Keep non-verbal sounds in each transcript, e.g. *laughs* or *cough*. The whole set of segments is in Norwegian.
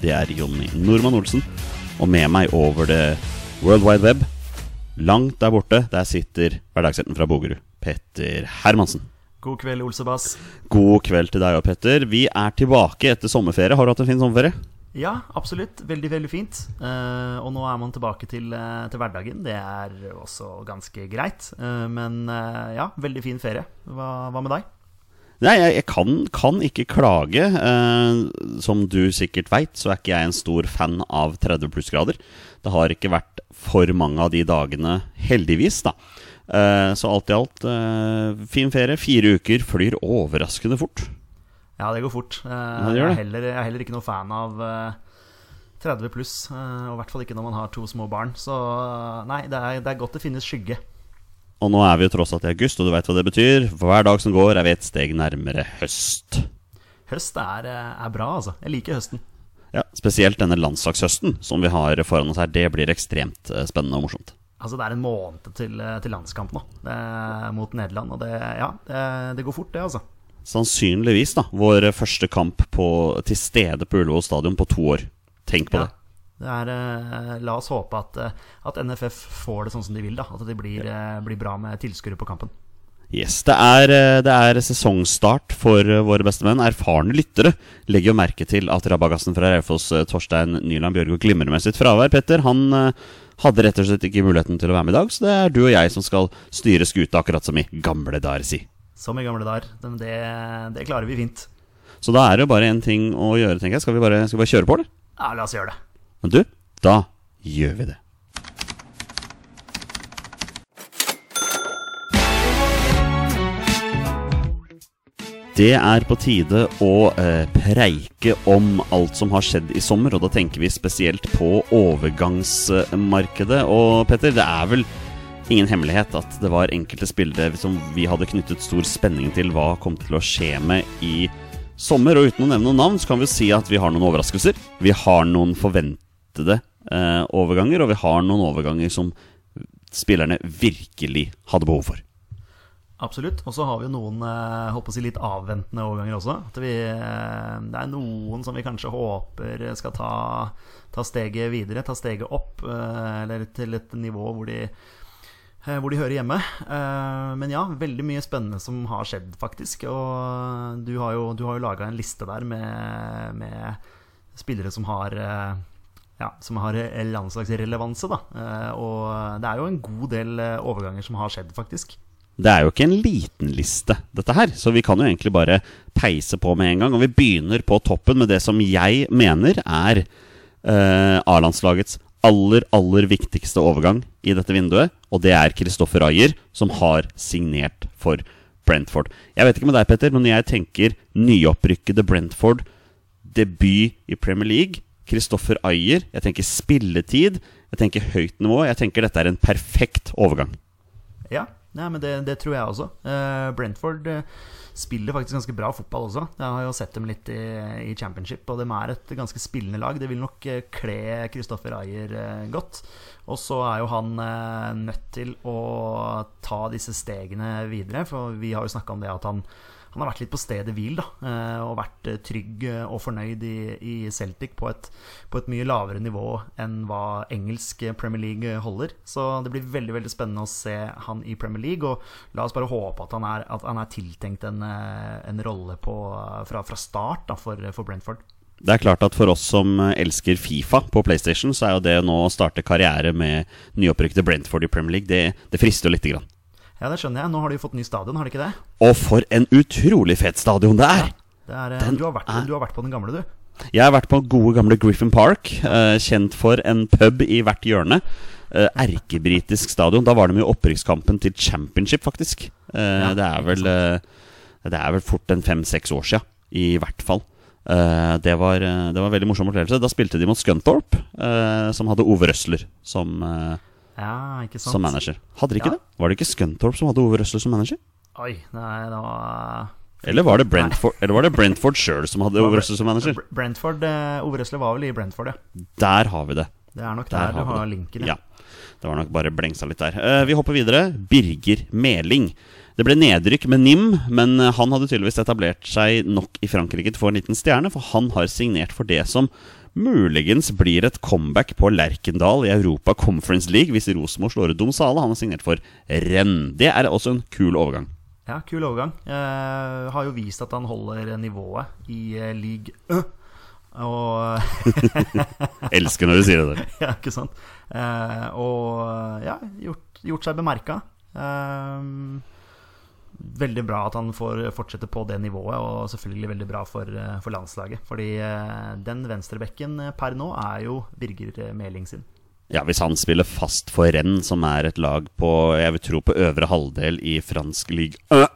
det er Jonny Normann Olsen, og med meg over det World Wide Web, langt der borte, der sitter hverdagshelten fra Bogerud, Petter Hermansen. God kveld, Olsebass. God kveld til deg og Petter. Vi er tilbake etter sommerferie. Har du hatt en fin sommerferie? Ja, absolutt. Veldig, veldig fint. Uh, og nå er man tilbake til, uh, til hverdagen. Det er også ganske greit. Uh, men ja, veldig fin ferie. Hva, hva med deg? Nei, jeg, jeg kan, kan ikke klage. Eh, som du sikkert veit, så er ikke jeg en stor fan av 30 plussgrader. Det har ikke vært for mange av de dagene, heldigvis, da. Eh, så alt i alt, eh, fin ferie. Fire uker flyr overraskende fort. Ja, det går fort. Eh, det gjør jeg, er heller, jeg er heller ikke noe fan av eh, 30 pluss. eh, og i hvert fall ikke når man har to små barn. Så eh, nei, det er, det er godt det finnes skygge. Og nå er vi jo tross alt i august, og du veit hva det betyr. Hver dag som går, er vi et steg nærmere høst. Høst er, eh, er bra, altså. Jeg liker høsten. Ja, Spesielt denne landslagshøsten som vi har foran oss her. Det blir ekstremt eh, spennende og morsomt. Altså Det er en måned til, til landskamp nå, eh, mot Nederland. Og det, ja, det, det går fort, det, altså. Sannsynligvis da vår første kamp på, til stede på Ullevål stadion på to år. Tenk på Ja. det. Er, eh, la oss håpe at, eh, at NFF får det sånn som de vil. da At det blir, eh, blir bra med tilskuere på kampen. Yes, det er, det er sesongstart for våre beste menn. Erfarne lyttere legger jo merke til at rabagassen fra Raufoss, Torstein Nyland Bjørgo, glimrer med sitt fravær. Petter han hadde rett og slett ikke muligheten til å være med i dag, så det er du og jeg som skal styre skuta, akkurat som i gamle dager, si. Som i gamle dager. Men det, det klarer vi fint. Så da er det jo bare én ting å gjøre, tenker jeg. Skal vi bare, skal vi bare kjøre på, eller? Ja, La oss gjøre det. Men du, da gjør vi det. Det er på tide å eh, preike om alt som har skjedd i sommer, og da tenker vi spesielt på overgangsmarkedet. Og Petter, det er vel ingen hemmelighet at det var enkelte spillere som vi hadde knyttet stor spenning til hva kom til å skje med i sommer. Og uten å nevne noen navn, så kan vi si at vi har noen overraskelser. Vi har noen forventede eh, overganger, og vi har noen overganger som spillerne virkelig hadde behov for. Absolutt. Og så har vi noen eh, håper å si litt avventende overganger også. Vi, eh, det er noen som vi kanskje håper skal ta, ta steget videre, ta steget opp. eh, Eller til et nivå hvor de, eh, hvor de hører hjemme. Eh, Men ja, veldig mye spennende som har skjedd, faktisk. Og du har jo, du jo laga en liste der med, med spillere som har ja, som har landslagsrelevanse, da. Eh, Og det er jo en god del eh, overganger som har skjedd, faktisk. Det er jo ikke en liten liste, dette her, så vi kan jo egentlig bare peise på med en gang. Og vi begynner på toppen med det som jeg mener er eh, A-landslagets aller, aller viktigste overgang i dette vinduet, og det er Kristoffer Ayer, som har signert for Brentford. Jeg vet ikke med deg, Petter, men når jeg tenker nyopprykkede Brentford, debut i Premier League, Kristoffer Ayer, jeg tenker spilletid, jeg tenker høyt nivå, jeg tenker dette er en perfekt overgang. Ja, ja men det, det tror jeg også. Uh, Brentford uh, spiller faktisk ganske bra fotball også. Jeg har jo sett dem litt i, i championship, og de er et ganske spillende lag. Det vil nok uh, kle Kristoffer Ayer godt. Og så er jo han nødt til å ta disse stegene videre, for vi har jo snakka om det at han han har vært litt på stedet hvil da, eh, og vært eh, trygg eh, og fornøyd i, i Celtic på et, på et mye lavere nivå enn hva engelsk Premier League holder. Så det blir veldig veldig spennende å se han i Premier League. Og la oss bare håpe at han er, at han er tiltenkt en, en rolle på, fra, fra start da, for, for Brentford. Det er klart at For oss som elsker Fifa på PlayStation, så er jo det nå å starte karriere med nyopprykkede Brentford i Premier League, det, det frister jo lite grann. Ja, det skjønner jeg. Nå har de jo fått ny stadion, har de ikke det? Og for en utrolig fet stadion det er! det er eh, du, har vært, er- du har vært på den gamle, du. Jeg har vært på gode gamle Griffin Park, eh, kjent for en pub i hvert hjørne. Eh, Erkebritisk stadion. Da var de i opprykkskampen til championship, faktisk. Eh, det, er vel, eh, det er vel fort en fem-seks år sia, i hvert fall. Eh, det, var, det var en veldig morsom opplevelse. Da spilte de mot Scunthorpe, som hadde Ove Røsler som, Ja, ikke sant? som manager. Hadde de ikke Ja. det? Var det ikke Scunthorpe som hadde Ove Røsler som manager? Oi, nei, det var Eller var det Brentford, eller var det Brentford sjøl som hadde Ove Røsler som manager? Br- Brentford, eh, Ove Røsler var vel i Brentford, ja. Der har vi det. Det er nok Der der, du har vi har det. linken. Ja. Det var nok bare blengsa litt der. Eh, vi hopper videre. Birger Meling. Det ble nedrykk med NIM, men eh, han hadde tydeligvis etablert seg nok i Frankrike til å få en liten stjerne, for han har signert for det som muligens blir et comeback på Lerkendal i Europa Conference League hvis Rosenborg slår ut Domsale. Han har signert for Renn. Det er også en kul overgang. Ja, kul overgang. Eh, har jo vist at han holder nivået i eh, league Ø. Og *laughs* Elsker når du sier det. *laughs* Ja, ikke sant? Eh, og ja, gjort, gjort seg bemerka. Veldig bra at han får fortsette på det nivået, og selvfølgelig veldig bra for, eh, for landslaget. Fordi eh, den venstrebekken eh, per nå er jo Birger Meling sin. Ja, Hvis han spiller fast for Renn, som er et lag på jeg vil tro på øvre halvdel i fransk øh,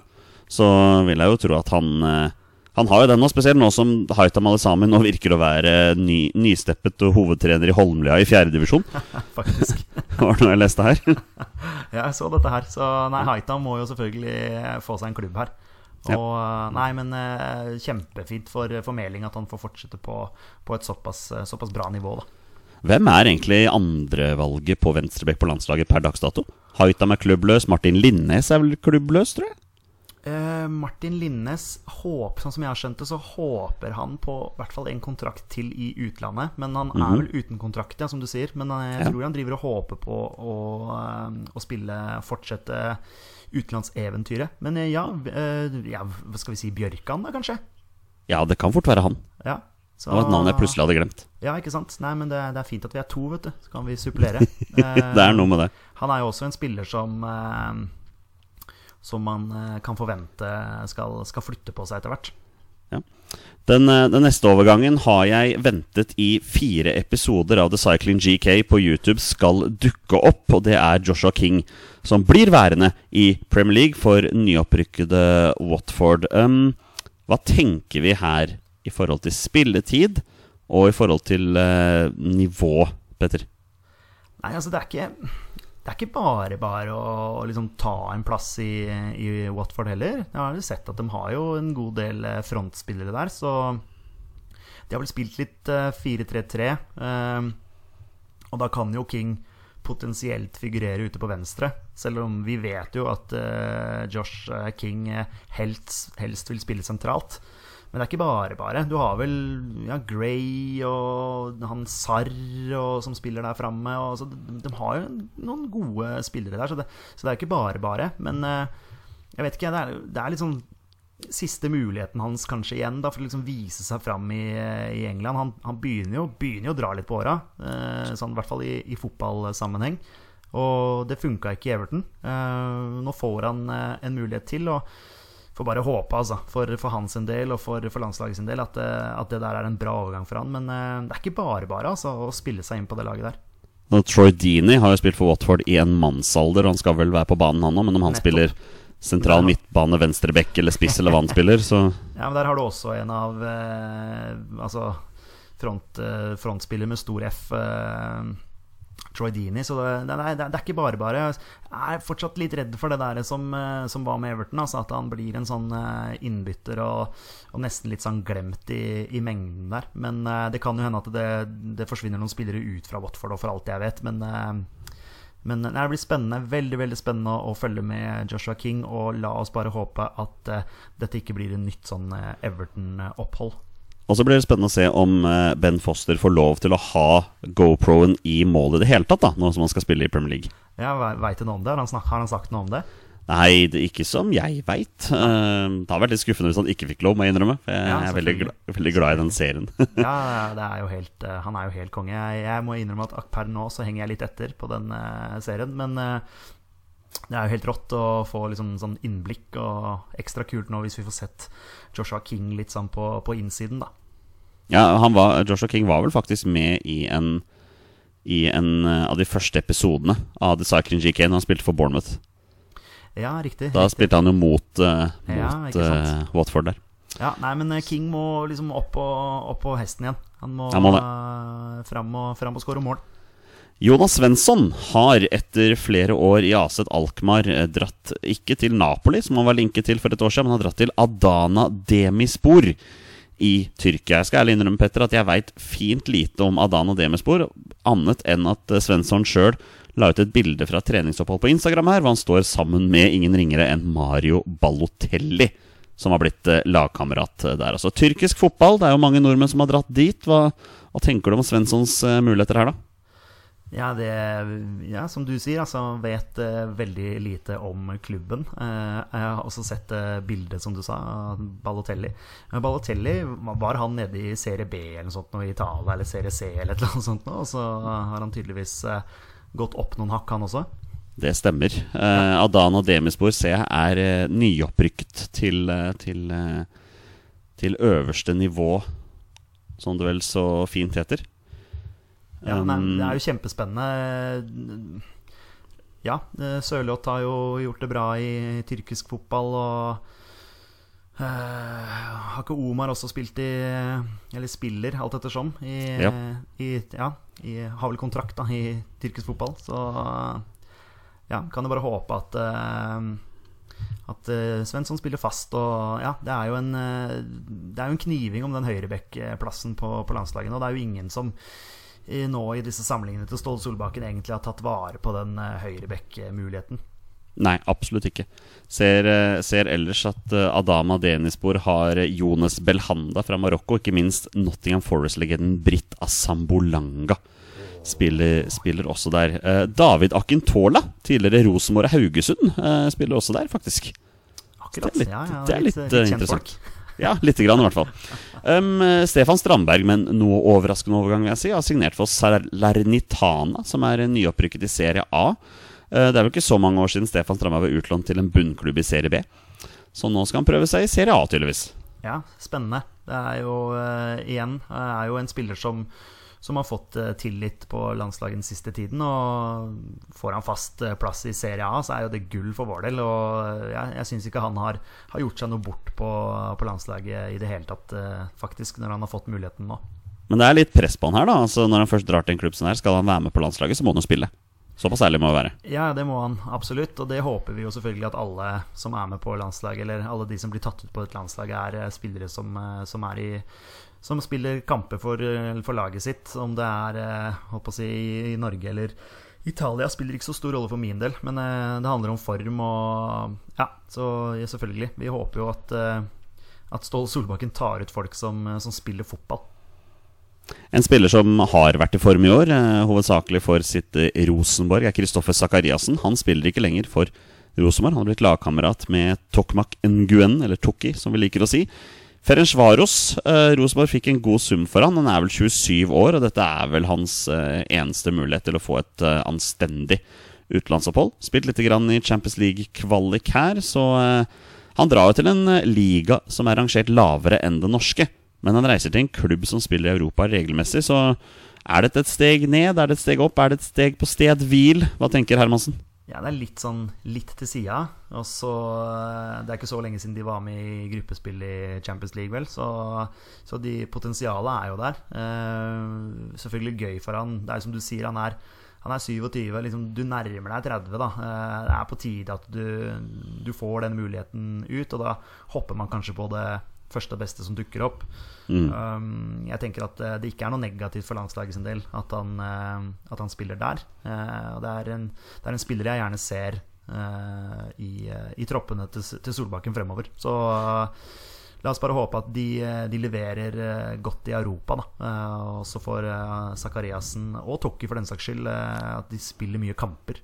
så vil jeg jo tro at han Han har jo den nå, spesielt nå som Haitam Alisami nå virker å være ny, nysteppet hovedtrener i Holmlia i fjerdedivisjon. *laughs* Faktisk. *laughs* Var det noe jeg leste her? *laughs* Ja, jeg så dette her. Så nei, Haitam må jo selvfølgelig få seg en klubb her. Ja. Og nei, men eh, kjempefint for, for Meling at han får fortsette på, på et såpass, såpass bra nivå, da. Hvem er egentlig andrevalget på venstrebekk på landslaget per dags dato? Haitam er klubbløs, Martin Linnes er vel klubbløs, tror jeg? Eh, Martin Linnes, håper, sånn som jeg har skjønt det, så håper han på i hvert fall en kontrakt til i utlandet. Men han er vel uten kontrakt, ja, som du sier. Men eh, jeg Ja. tror han driver og håper på å, eh, å spille, fortsette utenlandseventyret. Men ja, uh, ja, hva skal vi si, Bjørkan da, kanskje? Ja, det kan fort være han. Ja. Så, Det var et navn jeg plutselig hadde glemt. Ja, ikke sant? Nei, men det, det er fint at vi er to, vet du. Så kan vi supplere. *laughs* Det er noe med det. Han er jo også en spiller som Som man eh, kan forvente skal, skal flytte på seg etter hvert. Den, eh, den neste overgangen har jeg ventet i fire episoder av The Cycling GK på YouTube skal dukke opp, og det er Joshua King, som blir værende i Premier League for nyopprykkede Watford. Um, hva tenker vi her i forhold til spilletid og i forhold til uh, nivå, Petter? Nei, altså, det er ikke det er ikke bare bare å, å liksom ta en plass i, i Watford heller. Jeg har sett at de har jo en god del eh, frontspillere der, så de har vel spilt litt eh, 4-3-3. eh, og da kan jo King potensielt figurere ute på venstre. Selv om vi vet jo at eh, Josh eh, King eh, helst, helst vil spille sentralt. Men det er ikke bare bare. Du har vel ja, Gray og han Sarr som spiller der framme. De, de har jo noen gode spillere der, så det, så det er ikke bare bare. Men eh, jeg vet ikke, det er, det er litt sånn siste muligheten hans kanskje igjen da, for å liksom vise seg fram i, i England. Han, han begynner, jo, begynner jo å dra litt på åra, eh, sånn, i hvert fall i, i fotballsammenheng. Og det funka ikke i Everton. Eh, nå får han eh, en mulighet til. og Får bare håpe, altså, for, for hans del og for, for landslaget sin del, at, eh, at det der er en bra overgang for han. Men uh, det er ikke bare bare altså, å spille seg inn på det laget der. Og Troy Deeney har jo spilt for Watford i en mannsalder, og han skal vel være på banen, han òg, men om han Nettopp. spiller sentral midtbane, venstreback eller spiss eller hva han spiller, så *laughs* Ja, men der har du også en av uh, Altså front, uh, frontspiller med stor F. Eh, Troy Deeney. Så det, det, er, det er ikke bare bare. Jeg er fortsatt litt redd for det der som, eh, som var med Everton. Altså at han blir en sånn eh, innbytter og, og nesten litt sånn glemt i, i mengden der. Men eh, det kan jo hende at det, det forsvinner noen spillere ut fra Watford, og for alt jeg vet. Men men det blir spennende, veldig veldig spennende å følge med Joshua King. Og la oss bare håpe at dette ikke blir en nytt sånn Everton-opphold. Og så blir det spennende å se om eh, Ben Foster får lov til å ha GoPro-en i mål i det hele tatt, da, nå som han skal spille i Premier League. Ja, Veit du noe om det? Har han, snak har han sagt noe om det? Nei, det, ikke som jeg veit. det har vært litt skuffende hvis han ikke fikk lov, må jeg innrømme. For jeg Ja, er veldig, gla veldig glad i den serien. *laughs* Ja, det er jo helt, eh, han er jo helt konge. Jeg, må innrømme at per nå så henger jeg litt etter på den eh, serien. Men eh, det er jo helt rått å få liksom sånn innblikk, og ekstra kult nå hvis vi får sett Joshua King litt sånn på, på innsiden, da. ja, han var, Joshua King var vel faktisk med i en I en eh, av de første episodene av The Cycling GK når han spilte for Bournemouth. Ja, riktig. Da riktig. spilte han jo mot, uh, mot ja, sant. eh, Watford der. Ja, nei, men King må liksom opp på, hesten igjen. Han må, Han må eh, fram og, fram og skåre mål. Jonas Svensson har etter flere år i Aset Alkmaar eh, dratt ikke til Napoli, som han var linket til for et år siden, men har dratt til Adana Demispor i Tyrkia. Jeg skal ærlig innrømme Petter, at jeg veit fint lite om Adana Demispor, annet enn at eh, Svensson sjøl la ut et bilde fra treningsopphold på Instagram her, hvor han står sammen med ingen ringere enn Mario Balotelli. Som har blitt eh, lagkamerat der. Altså Tyrkisk fotball, det er jo mange nordmenn som har dratt dit. Hva, hva tenker du om Svenssons muligheter her, da? Ja, det Ja, som du sier, altså vet eh, veldig lite om klubben. Eh, jeg har også sett uh, bildet, som du sa, av Balotelli. Men Balotelli, var han nede i serie B eller noe sånt nå, i Italia, eller serie C eller et eller annet sånt nå? Og så har han tydeligvis eh, gått opp noen hakk, han også. Det stemmer. Eh, Adana Demispor jeg er eh, nyopprykket til, eh, til, eh, til øverste nivå, som det vel så fint heter. Ja, nei, Um, det er jo kjempespennende. Ja, eh, Sørloth har jo gjort det bra i tyrkisk fotball, og eh, Har ikke Omar også spilt i Eller spiller, alt ettersom, i, Ja. i, ja, i Har vel kontrakt da, i tyrkisk fotball, så ja, kan jo bare håpe at eh, at Svensson spiller fast. Og ja, det er jo en, det er jo en kniving om den høyrebekkplassen på, på landslaget nå. Det er jo ingen som i, nå i disse samlingene til Ståle Solbakken egentlig har tatt vare på den uh, høyrebekkmuligheten. Nei, absolutt ikke. Ser, eh, ser ellers at uh, Adama Denispor har Jones Jonas Belhanda fra Marokko, ikke minst Nottingham Forest-legenden Britt Asambolanga. Spiller, spiller også der. Uh, David Akintola, tidligere Rosenborg og Haugesund, spiller også der, faktisk. Akkurat. Det er litt, ja, ja, det er litt, litt, litt interessant. Ja, lite grann i hvert fall. Um, eh, Stefan Strandberg, med en noe overraskende overgang, vil jeg si, har signert for Salernitana, som er nyopprykket i Serie A. Uh, det er vel ikke så mange år siden Stefan Strandberg var utlånt til en bunnklubb i Serie B. Så nå skal han prøve seg i Serie A, tydeligvis. Ja, spennende. Det er jo uh, igjen er jo en spiller som, som har fått uh, tillit på landslaget den siste tiden. Og får han fast uh, plass i Serie A, så er jo det gull for vår del. Og uh, ja, jeg syns ikke han har, har gjort seg noe bort på, på landslaget i det hele tatt, faktisk, når han har fått muligheten nå. Men det er litt press på han her, da. Altså, når han først drar til en klubb som her, skal han være med på landslaget, så må han jo spille. Såpass ærlig må han være. Ja, det må han absolutt. Og det håper vi jo selvfølgelig at alle som er med på landslaget, eller alle de som blir tatt ut på et landslag, er eh, spillere som, eh, som er i som spiller kamper for, eh, for laget sitt. Om det er eh, å si, i Norge eller Italia, spiller ikke så stor rolle for min del. Men eh, det handler om form og Ja, så ja, selvfølgelig. Vi håper jo at, at Ståle Solbakken tar ut folk som, som spiller fotball. En spiller som har vært i form i år, hovedsakelig for sitt Rosenborg, er Kristoffer Sakariassen. Han spiller ikke lenger for Rosenborg. Han har blitt lagkamerat med Tokmak Nguyen, eller Tokki, som vi liker å si. Ferencvaros. Eh, Rosenborg fikk en god sum for han. Han er vel 27 år, og dette er vel hans eh, eneste mulighet til å få et eh, anstendig utenlandsopphold. Spilt litt grann i Champions League-kvalik her, så eh, han drar jo til en eh, liga som er rangert lavere enn den norske. Men han reiser til en klubb som spiller i Europa regelmessig, så er dette et steg ned? Er det et steg opp? Er det et steg på sted hvil? Hva tenker Hermansen? Ja, det er litt sånn litt til sida. Og så eh, Det er ikke så lenge siden de var med i gruppespill i Champions League, vel. Så, så de, potensialet er jo der. Uh, selvfølgelig gøy for han. Det er som du sier, han er, han er 27. Liksom, du nærmer deg 30, da. Uh, det er på tide at du, du får den muligheten ut, og da hopper man kanskje på det første og beste som dukker opp. Um, jeg tenker at eh, det ikke er noe negativt for landslaget sin del at han, uh, at han spiller der. Uh, det er, en, det er en spiller jeg gjerne ser uh, i, i troppene til, til Solbakken fremover. Så la oss bare håpe at de, de leverer godt i Europa. Da. Og så får Zakariassen, og Tokki for den saks skyld, at de spiller mye kamper.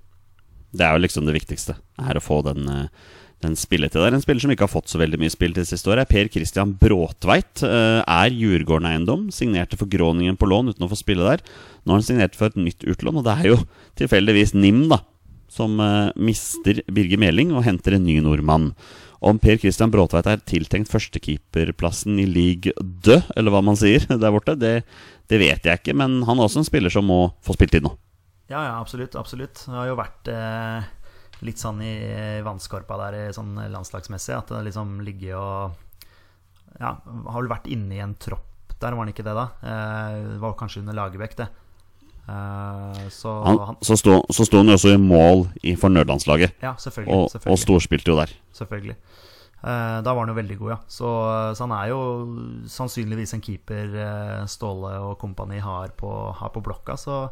Det er jo liksom det viktigste. Er å få den, eh, den spilletida der. En spiller som ikke har fått så veldig mye spill til siste året, er Per Christian Bråtveit. eh, Er Djurgården Eiendom. Signerte for Groningen på lån uten å få spille der. Nå har han signert for et nytt utlån, og det er jo tilfeldigvis NIM, da. Som eh, mister Birger Meling og henter en ny nordmann. Om Per Christian Bråtveit er tiltenkt førstekeeperplassen i league død, eller hva man sier *laughs* der borte, det, det vet jeg ikke. Men han er også en spiller som må få spilletid nå. Ja, ja, absolutt. absolutt. Det har jo vært eh, litt sånn i vannskorpa der sånn landslagsmessig. At det liksom ligger og Ja, har vel vært inne i en tropp der, var han ikke det, da? Eh, det var kanskje under Lagerbäck, det. Eh, så Han, han, så sto så sto han jo også i mål i for nødlandslaget, Ja, selvfølgelig. og, og storspilte jo der. selvfølgelig. Eh, da var han jo veldig god, ja. Så, så han er jo sannsynligvis en keeper eh, Ståle og kompani har på, har på blokka. Så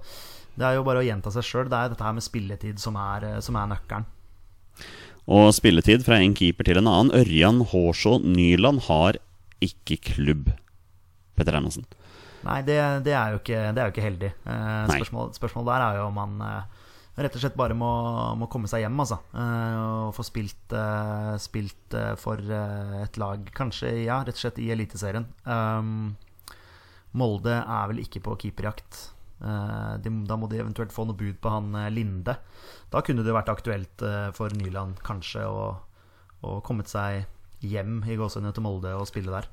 det er jo bare å gjenta seg sjøl. Det er dette her med spilletid som er, eh, som er nøkkelen. Og spilletid fra en keeper til en annen. Ørjan Hårså Nyland har ikke klubb. Petter Hermansen. Nei, det, det, er ikke, det er jo ikke heldig. Eh, spørsmål, spørsmålet der er jo om han eh, rett og slett bare må, må komme seg hjem, altså. Eh, og få spilt, eh, spilt eh, for et lag, kanskje, ja, rett og slett i Eliteserien. Molde er vel ikke på keeperjakt. Eh, de, da må de eventuelt få noe bud på han eh, Linde. Da kunne det vært aktuelt eh, for Nyland kanskje å, å kommet seg hjem i gåsehudene til Molde og spille der.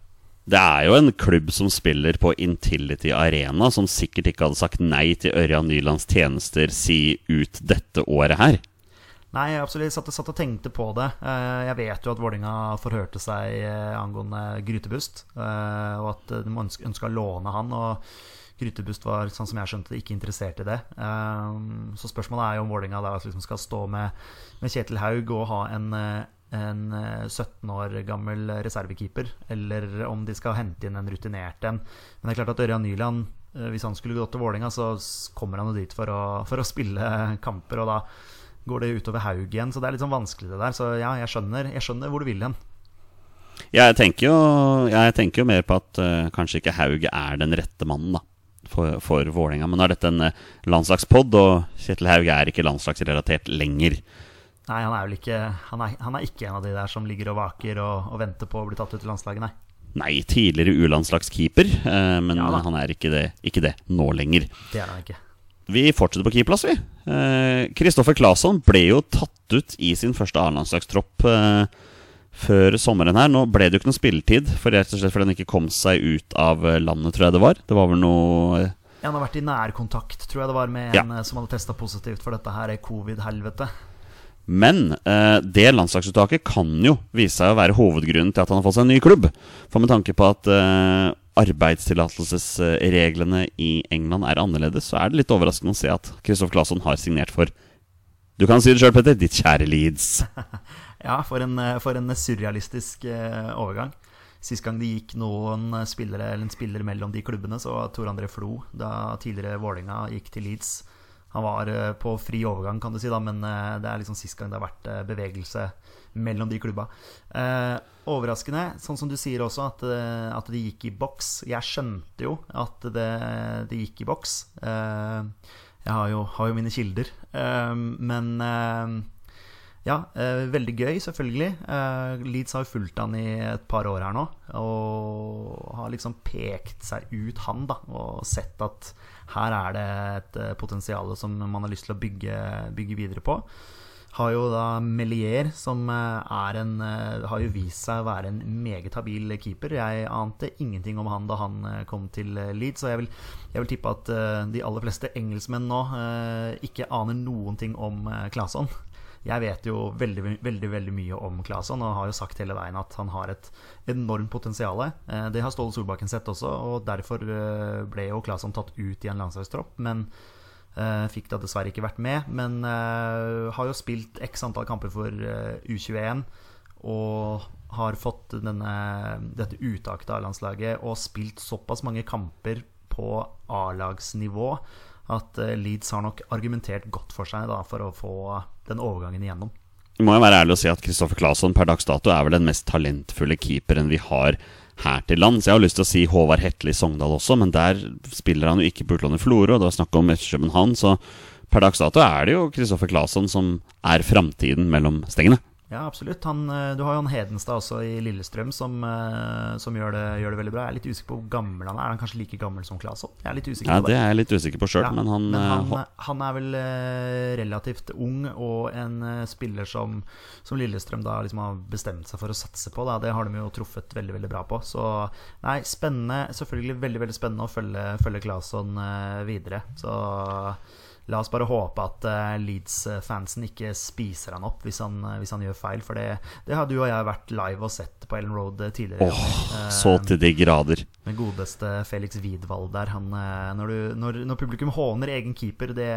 Det er jo en klubb som spiller på Intility Arena, som sikkert ikke hadde sagt nei til Ørjan Nylands tjenester si ut dette året her. Nei, jeg absolutt satt, satt og tenkte på det. Jeg vet jo at Vålinga forhørte seg angående Grytebust, og at de ønska å låne han. Og Grytebust var, sånn som jeg skjønte det, ikke interessert i det. Eh, Så spørsmålet er jo om Vålinga liksom skal stå med, med Kjetil Haug og ha en, eh, en eh, 17 år gammel reservekeeper, eller om de skal hente inn en rutinert en. Men det er klart at Ørjan Nyland, eh, hvis han skulle gått til Vålinga, så kommer han jo dit for å, for å spille kamper, og da går det utover Haug igjen. Så det er litt sånn vanskelig det der. Så ja, jeg skjønner, jeg skjønner hvor du vil hen. Jeg tenker jo, jeg tenker jo mer på at uh, kanskje ikke Haug er den rette mannen da for, for Vålerenga. Men nå er dette en uh, landslagspod, og Kjetil Haug er ikke landslagsrelatert lenger. Nei, han er vel ikke Han er, han er ikke en av de der som ligger og vaker og, og venter på å bli tatt ut i landslaget, nei. Nei, tidligere U-landslagskeeper, eh, men Ja han er ikke det, ikke det nå lenger. Det er han ikke. Vi fortsetter på keeperplass, vi. Kristoffer Claesson ble jo tatt ut i sin første A-landslagstropp eh, før sommeren her. Nå ble det jo ikke noe spilletid, for rett og slett fordi han ikke kom seg ut av eh, landet, tror jeg det var. Det var vel noe eh, Ja, han har vært i nærkontakt, tror jeg det var, med Ja. en eh, som hadde testa positivt for dette her covid-helvete. Men eh, det landslagsuttaket kan jo vise seg å være hovedgrunnen til at han har fått seg en ny klubb. For med tanke på at eh, arbeidstillatelsesreglene i England er annerledes, så er det litt overraskende å se at Kristoffer Claesson har signert for Du kan si det sjøl, Petter. Ditt kjære Leeds. *laughs* Ja, for en, eh, for en surrealistisk eh, overgang. Sist gang det gikk noen spillere, eller en spiller mellom de klubbene, så var Tor André Flo, da tidligere Vålinga gikk til Leeds. Han var eh, på fri overgang, kan du si, da, men eh, det er liksom sist gang det har vært eh, bevegelse mellom de klubba. Eh, overraskende, sånn som du sier også, at, eh, at det gikk i boks. Jeg skjønte jo at det, de gikk i boks. Eh, jeg har jo, har jo mine kilder. Eh, men eh, ja, eh, veldig gøy, selvfølgelig. Eh, Leeds har jo fulgt han i et par år her nå. Og har liksom pekt seg ut, han, da. Og sett at her er det et eh, potensial som man har lyst til å bygge, bygge videre på. Har jo da Melier, som eh, er en eh, Har jo vist seg å være en meget habil keeper. Jeg ante ingenting om han da han kom til Leeds, og jeg vil, jeg vil tippe at de aller fleste engelskmenn nå ikke aner noen ting om Claesson. Jeg vet jo veldig, veldig veldig mye om Claesson og har jo sagt hele veien at han har et enormt potensial. Eh, Det har Ståle Solbakken sett også, og derfor eh, ble jo Claesson tatt ut i en landslagstropp. Men eh, fikk da dessverre ikke vært med. Men har jo spilt x antall kamper for eh, U21 og har fått denne, dette uttaket av landslaget og spilt såpass mange kamper på A-lagsnivå at eh, Leeds har nok argumentert godt for seg da, for å få den overgangen igjennom. Vi må jo være ærlig og si at Kristoffer Claesson per dags dato er vel den mest talentfulle keeperen vi har her til lands. Jeg har lyst til å si Håvard Hetle i Sogndal også, men der spiller han jo ikke på utlånet Florø, og det var snakk om FC København, så per dags dato er det jo Kristoffer Claesson som er framtiden mellom stengene. Ja, absolutt. Han, eh, du har jo han Hedenstad også i Lillestrøm som, eh, som gjør, det, gjør, det, veldig bra. Jeg er litt usikker på hvor gammel han er. Er han kanskje like gammel som Claesson? Jeg er litt usikker ja, på det. Det er jeg litt usikker på sjøl, ja, men, han, men han, uh, han, er vel relativt ung og en spiller som, som, Lillestrøm da liksom har bestemt seg for å satse på. Da. Det har de jo truffet veldig veldig bra på. Så nei, spennende. Selvfølgelig veldig veldig spennende å følge, følge Claesson videre. Så La oss bare håpe at uh, Leeds-fansen ikke spiser han opp hvis han, uh, hvis han gjør feil. For det, det har du og jeg vært live og sett på Ellen Road uh, tidligere. Oh, så til de grader. Den godeste Felix Widwald der. Han, når, du, når, når, publikum håner egen keeper, det,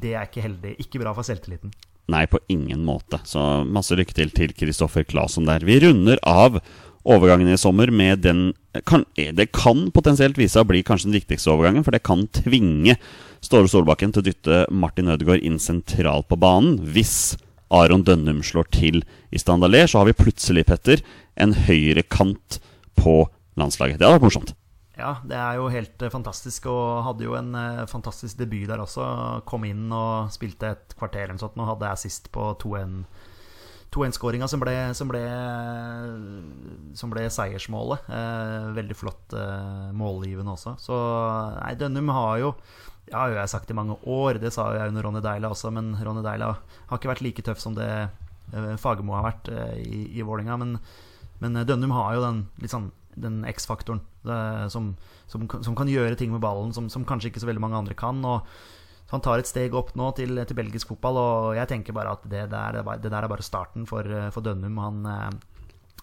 det, er ikke heldig. Ikke bra for selvtilliten. Nei, på ingen måte. Så masse lykke til til Kristoffer Claesson der. Vi runder av overgangen i sommer med den kan, Det kan potensielt vise seg å bli kanskje den viktigste overgangen, for det kan tvinge Ståle Solbakken til å dytte Martin Ødegaard inn sentralt på banen. Hvis Aron Dønnum slår til i Standaler. så har vi plutselig, Petter, en høyrekant på landslaget. Det hadde vært morsomt. Ja, det er jo helt uh, fantastisk. Og hadde jo en uh, fantastisk debut der også. Kom inn og spilte et kvarter eller noe sånt. Nå hadde jeg sist på 2-1. 2-1-skåringa som, som, som, ble seiersmålet. Eh, veldig flott eh, målgivende også. Så nei, Dønnum har jo Ja, har jeg sagt i mange år, det sa jeg under Ronny Deila også, men Ronny Deila har ikke vært like tøff som det eh, Fagermo har vært i, i Vålinga, men, men Dønnum har jo den sånn den X-faktoren som, som, som, kan gjøre ting med ballen som, som kanskje ikke så veldig mange andre kan. Og så han tar et steg opp nå til, til belgisk fotball, og jeg tenker bare at det der, det der er bare starten for, for Dønnum. Han, eh,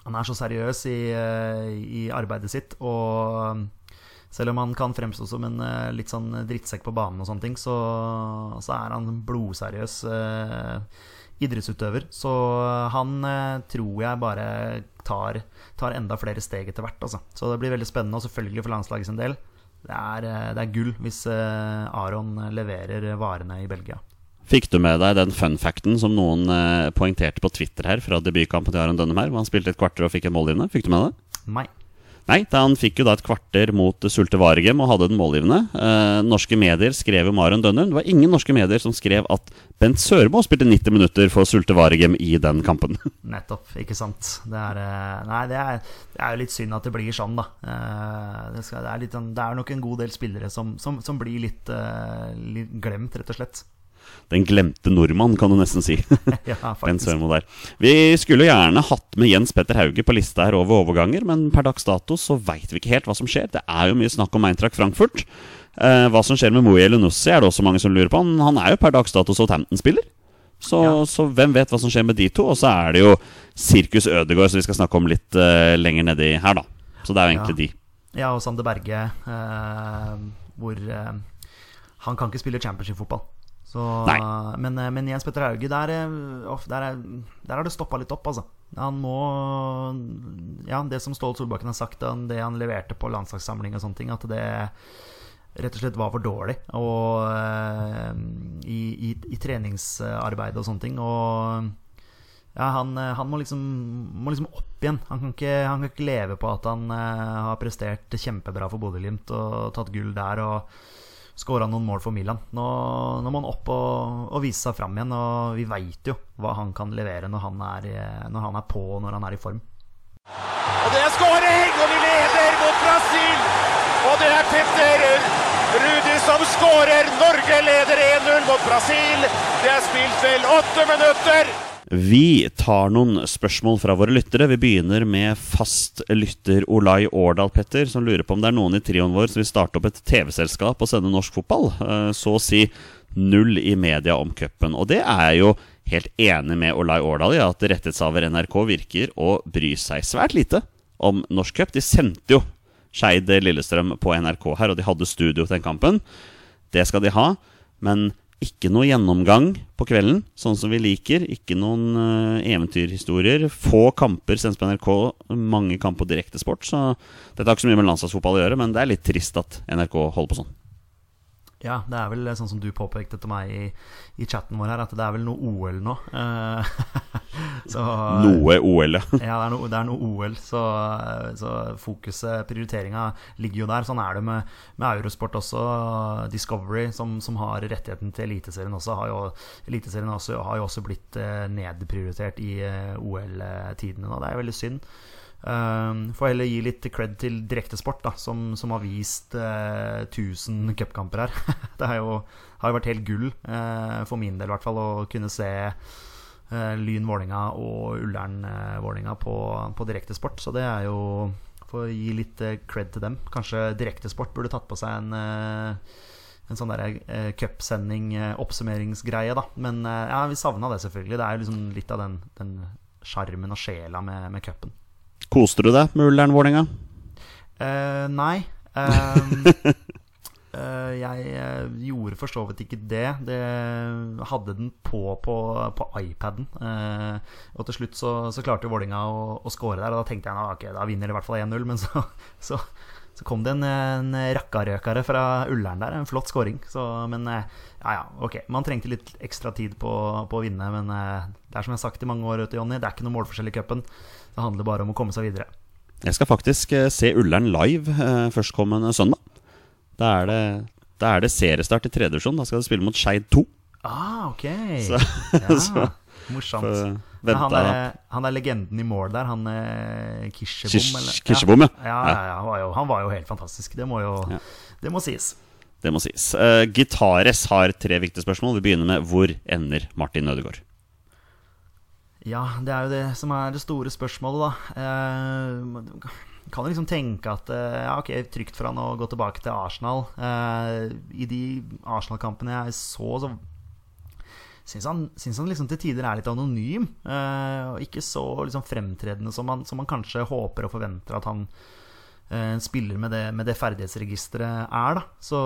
han, er så seriøs i, eh, i, arbeidet sitt, og selv om han kan fremstå som en eh, litt sånn drittsekk på banen, og sånne ting, så, så er han blodseriøs idrettsutøver. Så han tror jeg bare tar, tar, enda flere steg etter hvert. Altså. Så det blir veldig spennende, og selvfølgelig for landslaget sin del det er, eh, det er gull hvis eh, Aron leverer varene i Belgia. Fikk du med deg den fun facten som noen eh, poengterte på Twitter her fra debutkampen til Aron Dønnem her, hvor han spilte et kvarter og fikk en målgivende? Fikk du med det? Nei. Nei, han fikk jo da et kvarter mot Sulte Varegem og hadde den målgivende. Eh, norske medier skrev om Aron Dønner. Det var ingen norske medier som skrev at Bent Sørmo spilte 90 minutter for Sulte Varegem i den kampen. *laughs* Nettopp, ikke sant. Det er, eh, nei, det er, det er, jo litt synd at det blir sånn, da. Eh, det, skal, det, er, litt, det er, nok en god del spillere som, som, som blir litt, uh, litt glemt, rett og slett. Den glemte nordmann, kan du nesten si. *laughs* ja, Vi skulle gjerne hatt med Jens Petter Hauge på lista her over overganger, men per dags dato så veit vi ikke helt hva som skjer. Det er jo mye snakk om Eintracht Frankfurt. Eh, hva som skjer med Moe Elunussi, er det også mange som lurer på. Han, han er jo per dags dato Southampton-spiller. Så, ja. så, hvem vet hva som skjer med de to? Og så er det jo Sirkus Ødegård, som vi skal snakke om litt uh, lenger nedi her, da. Så det er jo egentlig ja. de. Ja, og Sander Berge, uh, hvor uh, Han kan ikke spille championship-fotball. Så, men, eh, men, Jens Petter Hauge, der, eh, der, er, der har det stoppa litt opp, altså. Han må Ja, det som Ståle Solbakken har sagt, det han leverte på landslagssamling og sånne ting, at det rett og slett var for dårlig og, uh, i, i, i, treningsarbeid og sånne ting. Og ja, han, han må, liksom, må, liksom, opp igjen. Han kan, ikke, han kan ikke leve på at han uh, har prestert kjempebra for Bodø-Glimt og tatt gull der. og skåra noen mål for Milan. Nå, nå må han opp og, og, vise seg fram igjen, og vi veit jo hva han kan levere når han, er, når han er på og når han er i form. Og det er skåring, og vi leder mot Brasil! Og det er Petter Rudi som skårer! Norge leder 1-0 mot Brasil. Det er spilt vel åtte minutter. Vi tar noen spørsmål fra våre lyttere. Vi begynner med fast lytter Olai Årdal, Petter, som lurer på om det er noen i trioen vår som vil starte opp et TV-selskap og sende norsk fotball. Eh, så å si null i media om cupen. Og det er jeg jo helt enig med Olai Årdal i, at rettighetshaver NRK virker å bry seg svært lite om norsk cup. De sendte jo Skeid Lillestrøm på NRK her, og de hadde studio til den kampen. Det skal de ha. Men ikke noe gjennomgang på kvelden, sånn som vi liker. Ikke noen uh, eventyrhistorier. Få kamper sendes på NRK, mange kamper på direktesport. Så dette har ikke så mye med landslagsfotball å gjøre, men det er litt trist at NRK holder på sånn. Ja, det er vel sånn som du påpekte til meg i, i chatten vår her, at det er vel noe OL nå. Eh, *laughs* så, Noe OL, ja. *laughs* Ja, det er noe, det er noe OL, så, så fokuset, prioriteringa, ligger jo der. Sånn er det med, med Eurosport også. Discovery, som, som har rettigheten til Eliteserien også, har jo, Eliteserien også, har jo også blitt eh, nedprioritert i eh, OL-tidene nå. Det er veldig synd. Um, Får heller gi litt cred til Direktesport, da, som, som har vist uh, 1000 cupkamper her. *laughs* det har jo, har jo vært helt gull, uh, for min del i hvert fall, å kunne se uh, Lyn Vålinga og Ullern eh, Vålinga på, på Direktesport. Så det er jo For å gi litt eh, cred til dem. Kanskje Direktesport burde tatt på seg en eh, en sånn der eh, cupsending, eh, oppsummeringsgreie, da. Men eh, ja, vi savna det selvfølgelig. Det er jo liksom litt av den den sjarmen og sjela med, med cupen. Koste du deg med Ullern Vålerenga? Uh, nei. *laughs* Ehm, uh, jeg gjorde for så vidt ikke det. det hadde den på på, på iPaden. Uh, og til slutt så, så klarte Vålinga å, å score der, og da tenkte jeg at okay, da vinner de i hvert fall 1-0. Men så, så, så kom det en, en rakkarøkare fra Ullern der. En flott scoring. Så, men eh, ja, ja, ok. Man trengte litt ekstra tid på, på å vinne, men eh, det er som jeg har sagt i mange år, Jonny, det er ikke noe målforskjell i cupen. Det handler bare om å komme seg videre. Jeg skal faktisk eh, se Ullern live førstkommende søndag. Da er det, da er det seriestart i tredje divisjon. Da skal de spille mot Skeid 2. Ah, ok. Så- *laughs* ja, så- morsomt. for han, er, han er legenden i mål der, han eh, Kirsebom, Kirsebom, ja. Ja, ja, han, var jo, han var jo helt fantastisk. Det må jo. Det må sies. Det må sies. Uh, Gitares har tre viktige spørsmål. Vi begynner med hvor ender Martin Ødegaard? Ja, det er jo det som er det store spørsmålet, da. Uh, kan jo liksom tenke at ja, ok, trygt for han å gå tilbake til Arsenal. Eh, I de Arsenal-kampene jeg så, så syns han, synes han liksom til tider er litt anonym. eh, og ikke så liksom fremtredende som man, som man kanskje håper og forventer at han eh, spiller med det, med det ferdighetsregisteret er, da. Så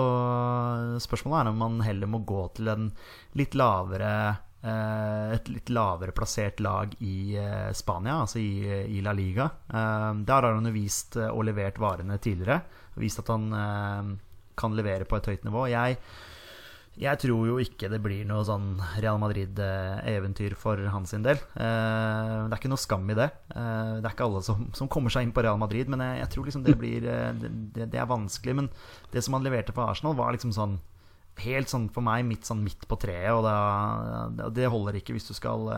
spørsmålet er om man heller må gå til en litt lavere eh, et litt lavere plassert lag i eh, Spania, altså i, La Liga. Eh, der har han jo vist eh, og levert varene tidligere. Vist at han eh, kan levere på et høyt nivå. Jeg jeg tror jo ikke det blir noe sånn Real Madrid-eventyr for hans del. Eh, det er ikke noe skam i det. Eh, det er ikke alle som, som kommer seg inn på Real Madrid, men jeg, jeg tror liksom det blir eh, det, det er vanskelig. Men det som han leverte på Arsenal, var liksom sånn Helt sånn for meg midt, sånn midt på treet, og det, det holder ikke hvis du skal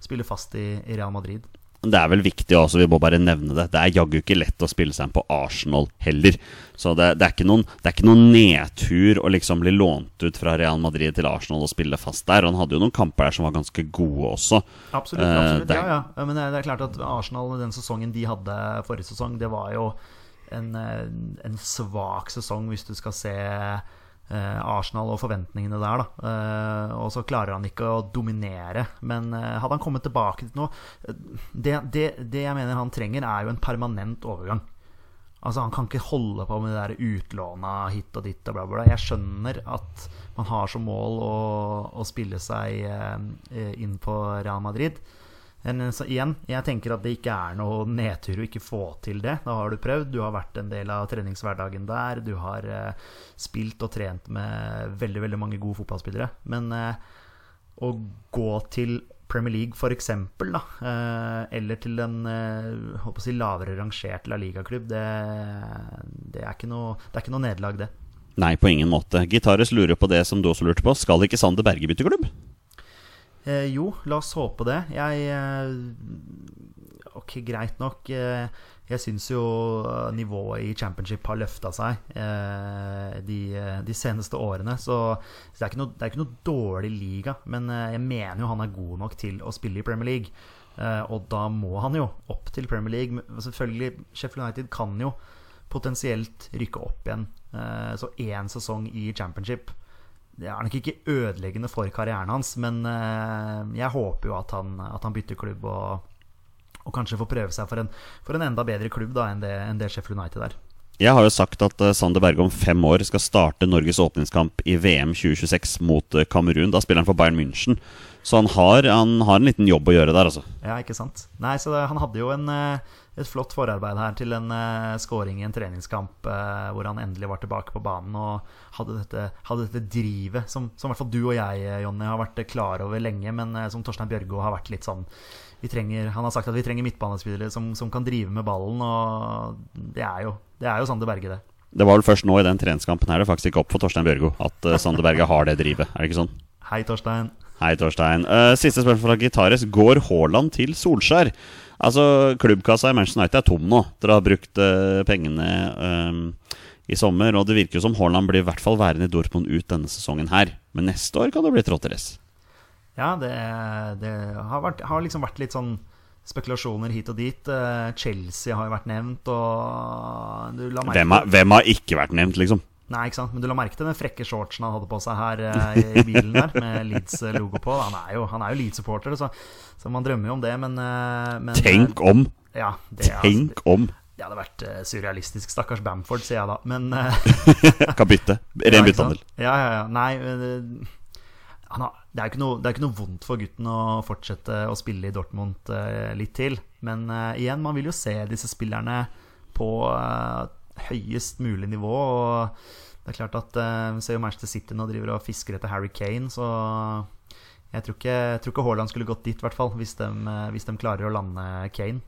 spille fast i, i Real Madrid. Det er vel viktig også, vi må bare nevne det. Det er jaggu ikke lett å spille seg inn på Arsenal heller. Så det, det, er ikke noen, det er ikke noen nedtur å liksom bli lånt ut fra Real Madrid til Arsenal og spille fast der. Han hadde jo noen kamper der som var ganske gode også. Absolutt. Eh, absolutt er- ja, ja. Men det er, klart at Arsenal den sesongen de hadde forrige sesong, det var jo en, eh, en svak sesong hvis du skal se eh, Arsenal og forventningene der, da. Eh, og så klarer han ikke å dominere. Men eh, hadde han kommet tilbake til noe eh, det, det, det jeg mener han trenger, er jo en permanent overgang. Altså Han kan ikke holde på med det der utlåna hit og dit og bla, bla. Jeg skjønner at man har som mål å, å spille seg eh, inn på Real Madrid. Igjen, jeg tenker at det ikke er noe nedtur å ikke få til det. Da har du prøvd, du har vært en del av treningshverdagen der. Du har eh, spilt og trent med veldig veldig mange gode fotballspillere. Men eh, å gå til Premier League f.eks., da, eh, eller til en eh, si, lavere rangert La Liga-klubb, det, det, er ikke noe, det noe nederlag, det. Nei, på ingen måte. Gitares lurer på det som du også lurte på. Skal ikke Sander Berge bytte klubb? Eh, jo, la oss håpe det. Jeg eh, Ok, greit nok. Eh, jeg syns jo nivået i championship har løfta seg eh, de, eh, de seneste årene. Så, så det, er noe, det er ikke noe dårlig liga, men eh, jeg mener jo han er god nok til å spille i Premier League. Og da må han jo opp til Premier League. Men Selvfølgelig, Sheffield United kan jo potensielt rykke opp igjen. Så én sesong i championship det er nok ikke ødeleggende for karrieren hans, men eh, jeg håper jo at han, at han bytter klubb og, og kanskje får prøve seg for en, for en enda bedre klubb da enn det, enn det Sheffield United er. Jeg har jo sagt at eh, Sander Berge om fem år skal starte Norges åpningskamp i VM 2026 mot eh, Kamerun. Da spiller han for Bayern München. Så han har, han har en liten jobb å gjøre der, altså. Ja, ikke sant. Nei, så det, han hadde jo en, eh, et flott forarbeid her til en uh, scoring i en treningskamp uh, hvor han endelig var tilbake på banen og hadde dette, hadde dette drivet som, som i hvert fall du og jeg, eh, Jonny, har vært klar over lenge, men uh, som Torstein Bjørgo har vært litt sånn vi trenger, Han har sagt at vi trenger midtbanespillere som, som kan drive med ballen, og det er jo, det er jo Sander Berge, det. Det var vel først nå i den treningskampen her det faktisk gikk opp for Torstein Bjørgo at Sander Berge har det drivet. Er det ikke sånn? Hei, Torstein. Hei, Torstein. Siste spørsmål fra Gitares. Går Haaland til Solskjær? Altså, Klubbkassa i Manchester United er tom nå. Dere har brukt uh, pengene um, i sommer, og det virker jo som Haaland blir i hvert fall værende i Dortmund ut denne sesongen her. Men neste år kan det bli tråtteress. Ja, det, det har, vært, har liksom vært litt sånn spekulasjoner hit og dit. Eh, Chelsea har jo vært nevnt, og Hvem har, hvem har ikke vært nevnt, liksom? Nei, ikke sant, men du la merke til den frekke shortsen han hadde på seg her eh, i bilen der, med Leeds-logo på. Han er jo, han er jo Leeds-supporter, så, så man drømmer jo om det, men, eh, men Tenk om! ja, det, Tenk altså, det, om! Det hadde vært eh, surrealistisk. Stakkars Bamford, sier jeg da. Men eh, *laughs* Kan bytte. *laughs* Ja, Ren ikke byttehandel. Ja, ja, ja. Nei, har, det, er noe, det er ikke noe vondt for gutten å fortsette å spille i Dortmund eh, litt til. Men eh, igjen, man vil jo se disse spillerne på eh, høyest mulig nivå. Og det er klart at eh, Vi ser jo Manchester City nå driver og fisker etter Harry Kane, så jeg tror ikke, jeg tror ikke Haaland skulle gått dit, i hvert fall, hvis de, eh, hvis de klarer å lande Kane.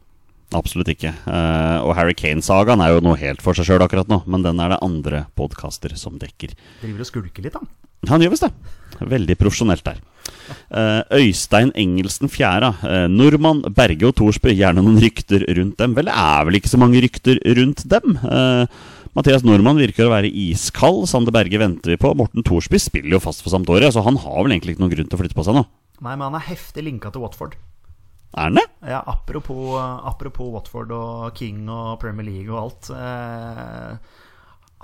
Absolutt ikke. Eh, og Harry Kane-sagaen er jo noe helt for seg sjøl akkurat nå, men den er det andre podkaster som dekker. Driver og skulker litt, han. Han gjør visst det. Veldig profesjonelt der. Eh, Øystein Engelsen fjæra. Uh, Nordmann, Berge og Thorsby, gjerne noen rykter rundt dem. Vel, det er vel ikke så mange rykter rundt dem. Eh, Mathias Nordmann virker å være iskald. Sander Berge venter vi på. Morten Thorsby spiller jo fast for Sampdoria, så han har vel egentlig ikke noen grunn til å flytte på seg nå. Nei, men han er heftig linka til Watford. Er han det? Ja, apropos, apropos Watford og King og Premier League og alt. Eh,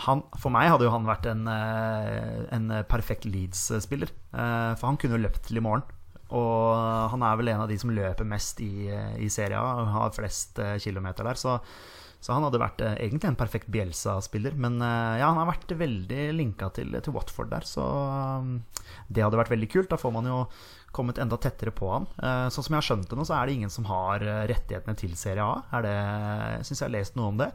han, for meg hadde jo han vært en, eh, en perfekt Leeds-spiller. Eh, for han kunne jo løpt til i morgen. Og han er vel en av de som løper mest i, i serien og har flest eh, kilometer der. Så, så han hadde vært egentlig en perfekt Bielsa-spiller. Men ja, han har vært veldig linka til, til Watford der, så det hadde vært veldig kult. Da får man jo kommet enda tettere på han. Sånn som jeg har skjønt det nå, så er det ingen som har rettighetene til Serie A. Er det, syns jeg har lest noe om det.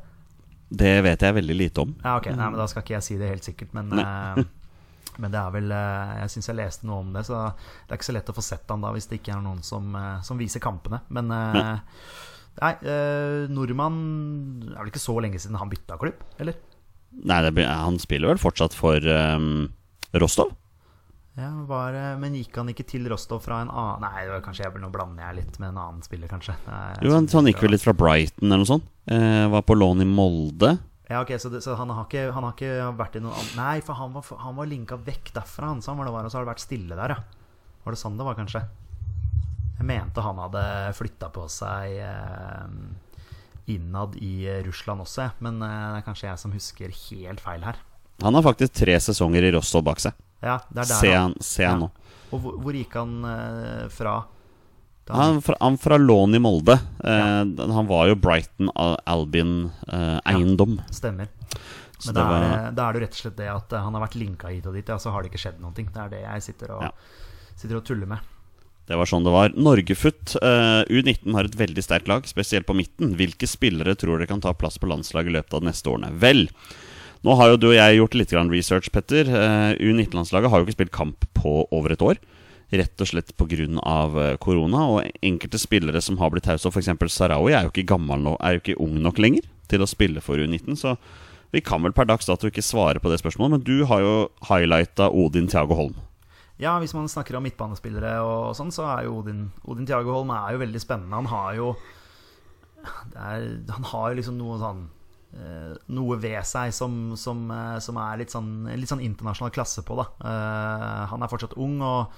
Det vet jeg veldig lite om. Ja, ok, nei, men Da skal ikke jeg si det helt sikkert, men, eh, *laughs* men det er vel eh, Jeg syns jeg leste noe om det, så det er ikke så lett å få sett han da hvis det ikke er noen som, eh, som viser kampene. Men nei. nei, eh, nordmann er vel ikke så lenge siden han bytta klubb, eller? Nei, det, han spiller vel fortsatt for um, Rostov? Ja, var, Men gikk han ikke til Rostov fra en annen Nei, det var kanskje jeg, nå blander jeg litt med en annen spiller, kanskje. Nei, Jo, han, han gikk vel litt fra Brighton eller noe sånt. Eh, var på lån i Molde. Ja, ok, Så, det, så han, har ikke, han har ikke vært i noen annen Nei, for han var, han var linka vekk derfra, han sa var det var, og så har det vært stille der, ja. Var det sånn det var, kanskje? Jeg mente han hadde flytta på seg eh, innad i Russland også, men eh, det er kanskje jeg som husker helt feil her. Han har faktisk tre sesonger i Rostov bak seg. Ja, det er der Se han, se han nå. Og hvor, hvor gikk han eh, fra? Da Han fra, han fra lån i Molde. Eh, Han var jo Brighton Al- Albion-eiendom. Stemmer. Så Men det da er, var- det, er jo rett og slett det at eh, han har vært linka hit og dit, ja, så har det ikke skjedd noe. Det er det jeg sitter og, Ja. sitter og tuller med. Det var sånn det var. Norgefutt, uh, U19 har et veldig sterkt lag, spesielt på midten. Hvilke spillere tror dere kan ta plass på landslaget i løpet av de neste årene? Vel, nå har jo du og jeg gjort litt research, Petter. Eh, U19-landslaget har jo ikke spilt kamp på over et år. Rett og slett pga. korona. Og enkelte spillere som har blitt tause, f.eks. Sarawi, er jo ikke gammel nå, er jo ikke ung nok lenger til å spille for U19. Så vi kan vel per dags dato ikke svare på det spørsmålet, men du har jo highlighta Odin Thiago Holm. Ja, hvis man snakker om midtbanespillere og sånn, så er jo Odin Odin Thiago Holm er jo veldig spennende. Han har jo er, Han har jo liksom noe sånn eh, Noe ved seg som, som, eh, som er litt sånn, litt sånn internasjonal klasse på, da. Uh, han er fortsatt ung og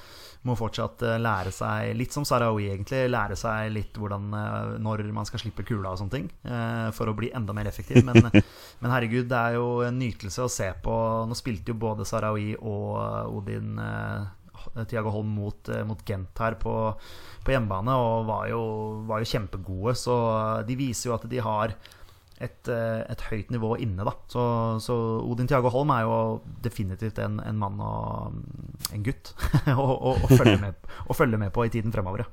må fortsatt eh, lære seg, litt som Sarawi egentlig, lære seg litt hvordan eh, når man skal slippe kula og sånne ting, uh, for å bli enda mer effektiv. Men, *laughs* men herregud, det er jo en nytelse å se på. Nå spilte jo både Sarawi og Odin uh, Tiago Holm mot, eh, mot Gent her på, på hjemmebane, og var jo, var jo kjempegode. Så de viser jo at de har et, eh, et høyt nivå inne, da. Så, så Odin Tiago Holm er jo definitivt en, en mann og en gutt *laughs* å, følge med, med på i tiden fremover. Ja.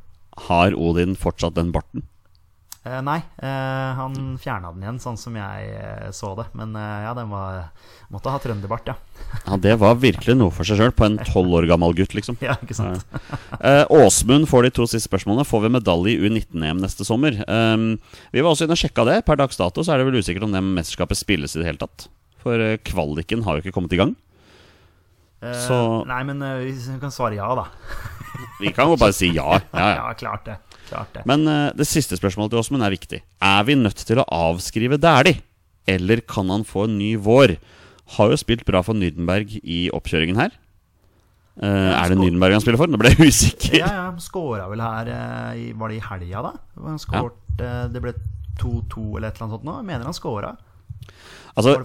Har Odin fortsatt den barten? Eh, nei, eh, han fjerna den igjen, sånn som jeg eh, så det. Men ja, den var Måtte ha trønderbart, ja. *laughs* Ja, Det var virkelig noe for seg sjøl, på en tolv år gammel gutt, liksom. ja ikke sant? Eh, Åsmund får de to siste spørsmålene. Får vi medalje i U19-EM neste sommer? Um, vi var også inne og sjekka det. Per dags dato så er det vel usikkert om det mesterskapet spilles i det hele tatt. For kvaliken har jo ikke kommet i gang. Så- Nei, men vi kan svare ja, da. Vi kan jo bare si ja. *laughs* ja, ja. Ja, klart det. Klart det. Men uh, det siste spørsmålet til Åsmund er viktig. Er vi nødt til å avskrive Dæhlie? Eller kan han få en ny vår? Har jo spilt bra for Nydenberg i oppkjøringen her. Uh, er det Nydenberg han spiller for? Nå ble jeg usikker. Ja, ja, Skåra vel her eh, Var det i helga, da? Han skåret, eh, Det ble 2-2 eller et eller annet sånt nå. Jeg mener han skåra. Altså,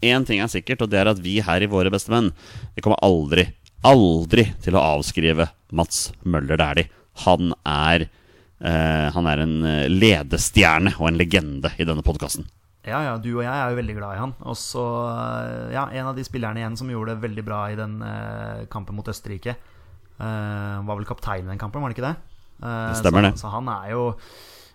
Én ting er sikkert, og det er at vi her i Våre beste menn Vi kommer aldri, aldri til å avskrive Mats Møller Dæhlie. Han er eh, Han er en eh, ledestjerne og en legende i denne podkasten. Ja, ja, du og jeg er jo veldig glad i han. Og så, eh, ja, en av de spillerne igjen som gjorde det veldig bra i den eh, kampen mot Østerrike. Eh, var vel kaptein i den kampen, var det ikke det? Eh, Det stemmer så, det. Så han er jo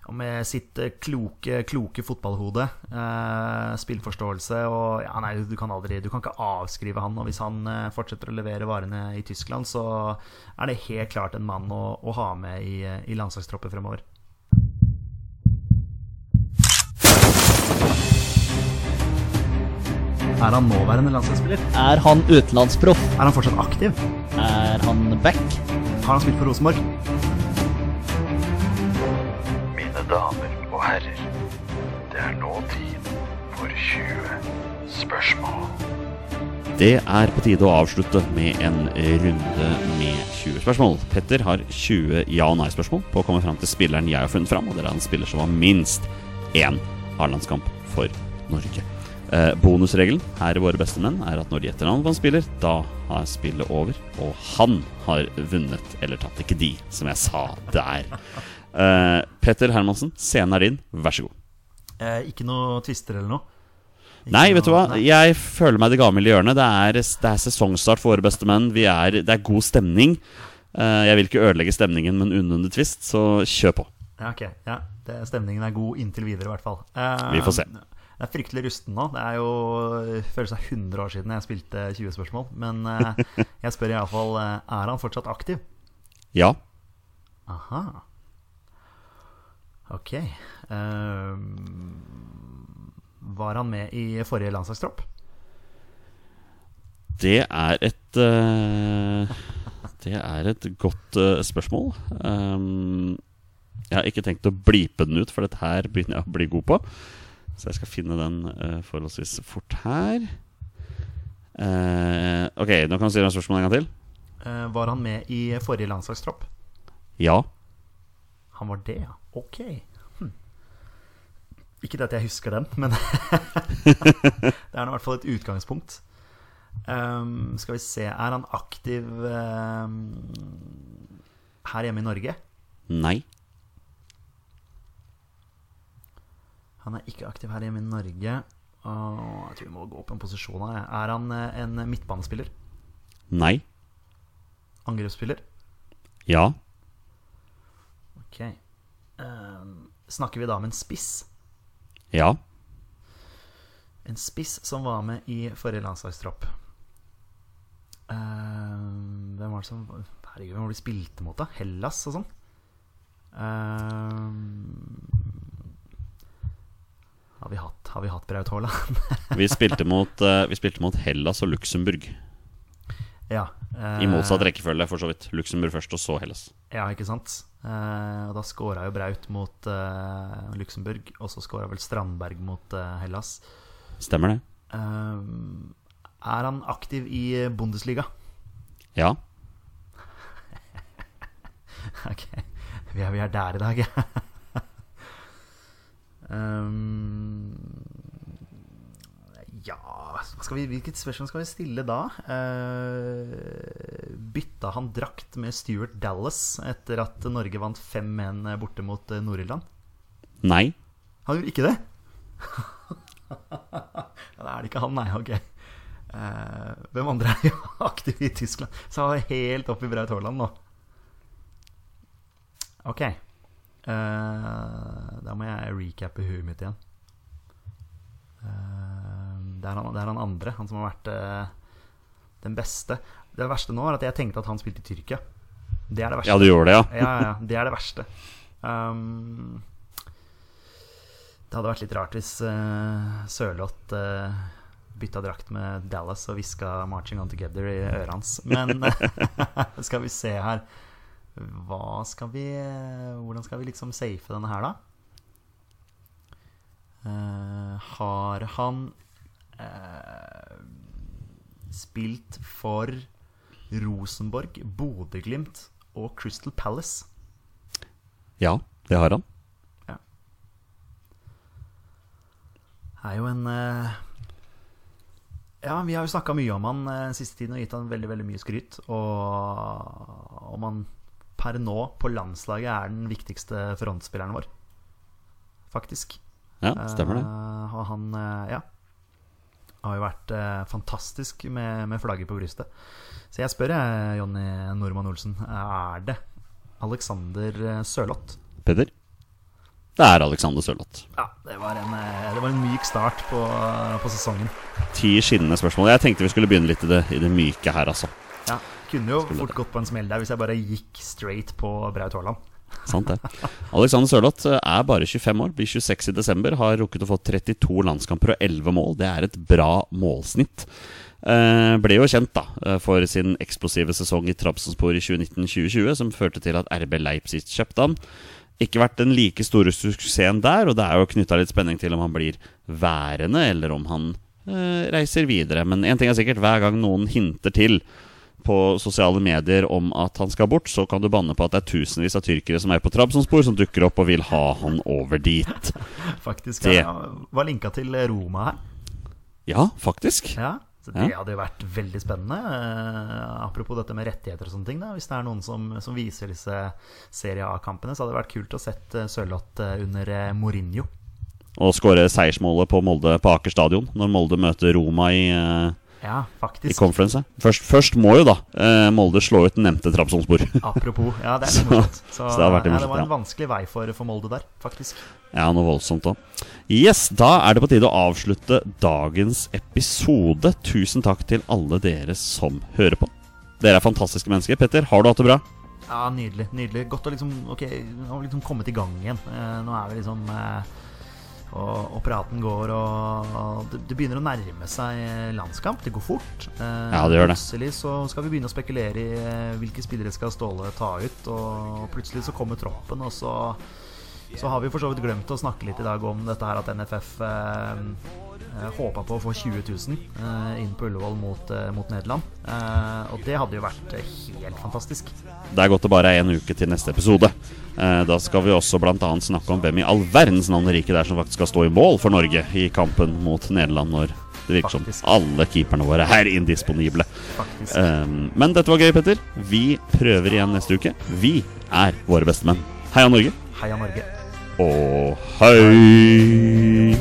og med sitt eh, kloke, kloke fotballhode, eh, spillforståelse og ja, nei, du kan aldri Du kan ikke avskrive han. Og hvis han eh, fortsetter å levere varene i Tyskland, så er det helt klart en mann å, å ha med i, i landslagstroppen fremover. Er han nåværende landslagsspiller? Er han utenlandsproff? Er han fortsatt aktiv? Er han back? Har han spilt for Rosenborg? Damer og herrer, det er nå tid for 20 spørsmål. Det er på tide å avslutte med en runde med 20 spørsmål. Petter har 20 ja- og nei-spørsmål på å komme fram til spilleren jeg har funnet fram. Og det er en spiller som har minst én A-landskamp for Norge. Eh, bonusregelen her i Våre beste menn er at når de gjetter navn på en spiller, da er spillet over. Og han har vunnet eller tatt. Ikke de, som jeg sa der. Eh, Petter Hermansen, scenen er din. Vær så god. Eh, ikke noe tvister eller noe? Ikke Nei, noe- vet du hva? nei. Jeg føler meg det gavmilde hjørnet. Det er, det er sesongstart for våre beste menn. Vi er, det er god stemning. Eh, jeg vil ikke ødelegge stemningen med en unødvendig twist, så kjør på. Ja, ok. Ja, det, stemningen er god inntil videre, i hvert fall. Eh, Vi får se. Det er fryktelig rusten nå. Det er jo føles som 100 år siden jeg spilte 20 spørsmål. Men *laughs* jeg spør iallfall uh, Er han fortsatt aktiv? Ja. Aha. Ok. Eh, var han med i forrige landslagstropp? Det er et eh, Det er et godt eh, spørsmål. Um, jeg har ikke tenkt å blipe den ut, for dette her begynner jeg å bli god på. Så jeg skal finne den eh, forholdsvis fort her. Ok, nå kan du stille spørsmålet en gang til. Var han med i forrige landslagstropp? Ja. Han var det, ja. Ok. Hm. Ikke det at jeg husker den, men *laughs* det er i hvert fall et utgangspunkt. Um, skal vi se Er han aktiv um, her hjemme i Norge? Nei. Han er ikke aktiv her hjemme i Norge. Og jeg tror vi må gå opp en posisjon her. Er han eh, en midtbanespiller? Nei. Angrepsspiller? Ja. Ok. Ehm, snakker vi da om en spiss? Ja. En spiss som var med i forrige landslagstropp. Ehm, hvem var det som Herregud, hvem var det vi spilte mot, da? Hellas og sånn? Ehm, har, vi hatt, har vi hatt Braut Haaland? *laughs* Vi spilte mot, eh, vi spilte mot Hellas og Luxembourg. Ja. eh, I motsatt rekkefølge, for så vidt. Luxembourg først, og så Hellas. Ja, ikke sant? Eh, og da skåra jo Braut mot eh, Luxembourg, og så skåra vel Strandberg mot eh, Hellas. Stemmer det? Ehm, er han aktiv i Bundesliga? Ja. *laughs* Ok, vi er, vi er der i dag. um, *laughs* ja vi, Hvilket spørsmål skal vi stille da? Uh, bytta han drakt med Stuart Dallas etter at Norge vant 5-1 borte mot eh, Nord-Irland? Nei. Han gjorde ikke det? *laughs* Det er det ikke han, nei. Ok. Uh, hvem andre er *laughs* aktive i Tyskland? Så han er helt oppe i Braut Haaland nå. Ok. Uh, da må jeg recappe huet mitt igjen. Eh, det, er han, det er han andre, han som har vært uh, den beste. Det verste nå er at jeg tenkte at han spilte i Tyrkia. Det er det verste. Ja, du gjorde det, ja. *laughs* Ja, ja, det er det verste. Um, det hadde vært litt rart hvis uh, Sørloth uh, bytta drakt med Dallas og hviska 'Marching On Together' i øret hans. Men *laughs* skal vi se her Hva skal vi Hvordan skal vi liksom safe denne her, da? Uh, har han eh, spilt for Rosenborg, Bodø-Glimt og Crystal Palace? Ja, det har han. Ja er jo en eh, Ja, vi har jo snakka mye om han eh, siste tiden og gitt han veldig veldig mye skryt. Og om han per nå på landslaget er den viktigste frontspilleren vår. Faktisk. Ja, stemmer det. Uh, og han uh, ja, har jo vært eh, fantastisk med, med flagget på brystet. Så jeg spør, jeg, Jonny Normann Olsen, er det Alexander eh, Sørloth? Peder? Det er Alexander Sørloth. Ja, det var en, eh, det var en myk start på, på sesongen. Ti skinnende spørsmål. Jeg tenkte vi skulle begynne litt i det, i det myke her, altså. Ja, Kunne jo fort det. gått på en smell der hvis jeg bare gikk straight på Braut Haaland. Sant det. Alexander Sørloth eh, er bare 25 år, blir 26 i desember. Har rukket å få 32 landskamper og 11 mål. Det er et bra målsnitt. Eh, ble jo kjent da eh, for sin eksplosive sesong i Trabzonspor i 2019-2020, som førte til at RB Leipzig kjøpte han. Ikke vært den like store suksessen der, og det er jo knytta litt spenning til om han blir værende, eller om han reiser videre. Men én ting er sikkert, hver gang noen hinter til på sosiale medier om at han skal bort, så kan du banne på at det er tusenvis av tyrkere som er på Trabzonspor, som dukker opp og vil ha han over dit. *laughs* Faktisk. Det- Jeg var linka til Roma her. Ja, faktisk. Ja, så Det Ja. hadde jo vært veldig spennende. Uh, apropos dette med rettigheter og sånne ting. Da. Hvis det er noen som, som viser disse Serie A-kampene, så hadde det vært kult å sett eh, Sørloth eh, under Mourinho. Og skåre seiersmålet på Molde på Aker stadion når Molde møter Roma i, Ja, i faktisk. conference. Først, først må jo da eh, Molde slå ut nevnte Trabzonspor. Apropos. Ja, det er litt *laughs* Så- morsomt. Så, så det litt ja, det var en vanskelig vei for, for Molde der, faktisk. Ja, noe voldsomt òg. Yes, da er det på tide å avslutte dagens episode. Tusen takk til alle dere som hører på. Dere er fantastiske mennesker. Petter, har du hatt det bra? Ja, nydelig. nydelig Godt å liksom Ok, nå har vi liksom kommet i gang igjen. Eh, nå er vi liksom eh, og, og praten går, og, og det, det begynner å nærme seg landskamp. Det går fort. Eh, Ja, det gjør det. Plutselig så skal vi begynne å spekulere i eh, hvilke spillere skal Ståle ta ut. Og plutselig så kommer troppen, og så, så har vi for så vidt glemt å snakke litt i dag om dette her at NFF eh, eh, håpa på å få 20 000 eh, inn på Ullevål mot, eh, mot Nederland. Eh, og det hadde jo vært eh, helt fantastisk. Det er godt det bare er en uke til neste episode. Eh, da skal vi også bl.a. snakke om hvem i all verdens navn rike det er som faktisk skal stå i mål for Norge i kampen mot Nederland når det virker som alle keeperne våre er indisponible. Faktisk. Eh, men dette var gøy, Petter. Vi prøver igjen neste uke. Vi er våre beste menn. Heia Norge. Heia Norge. Og hei!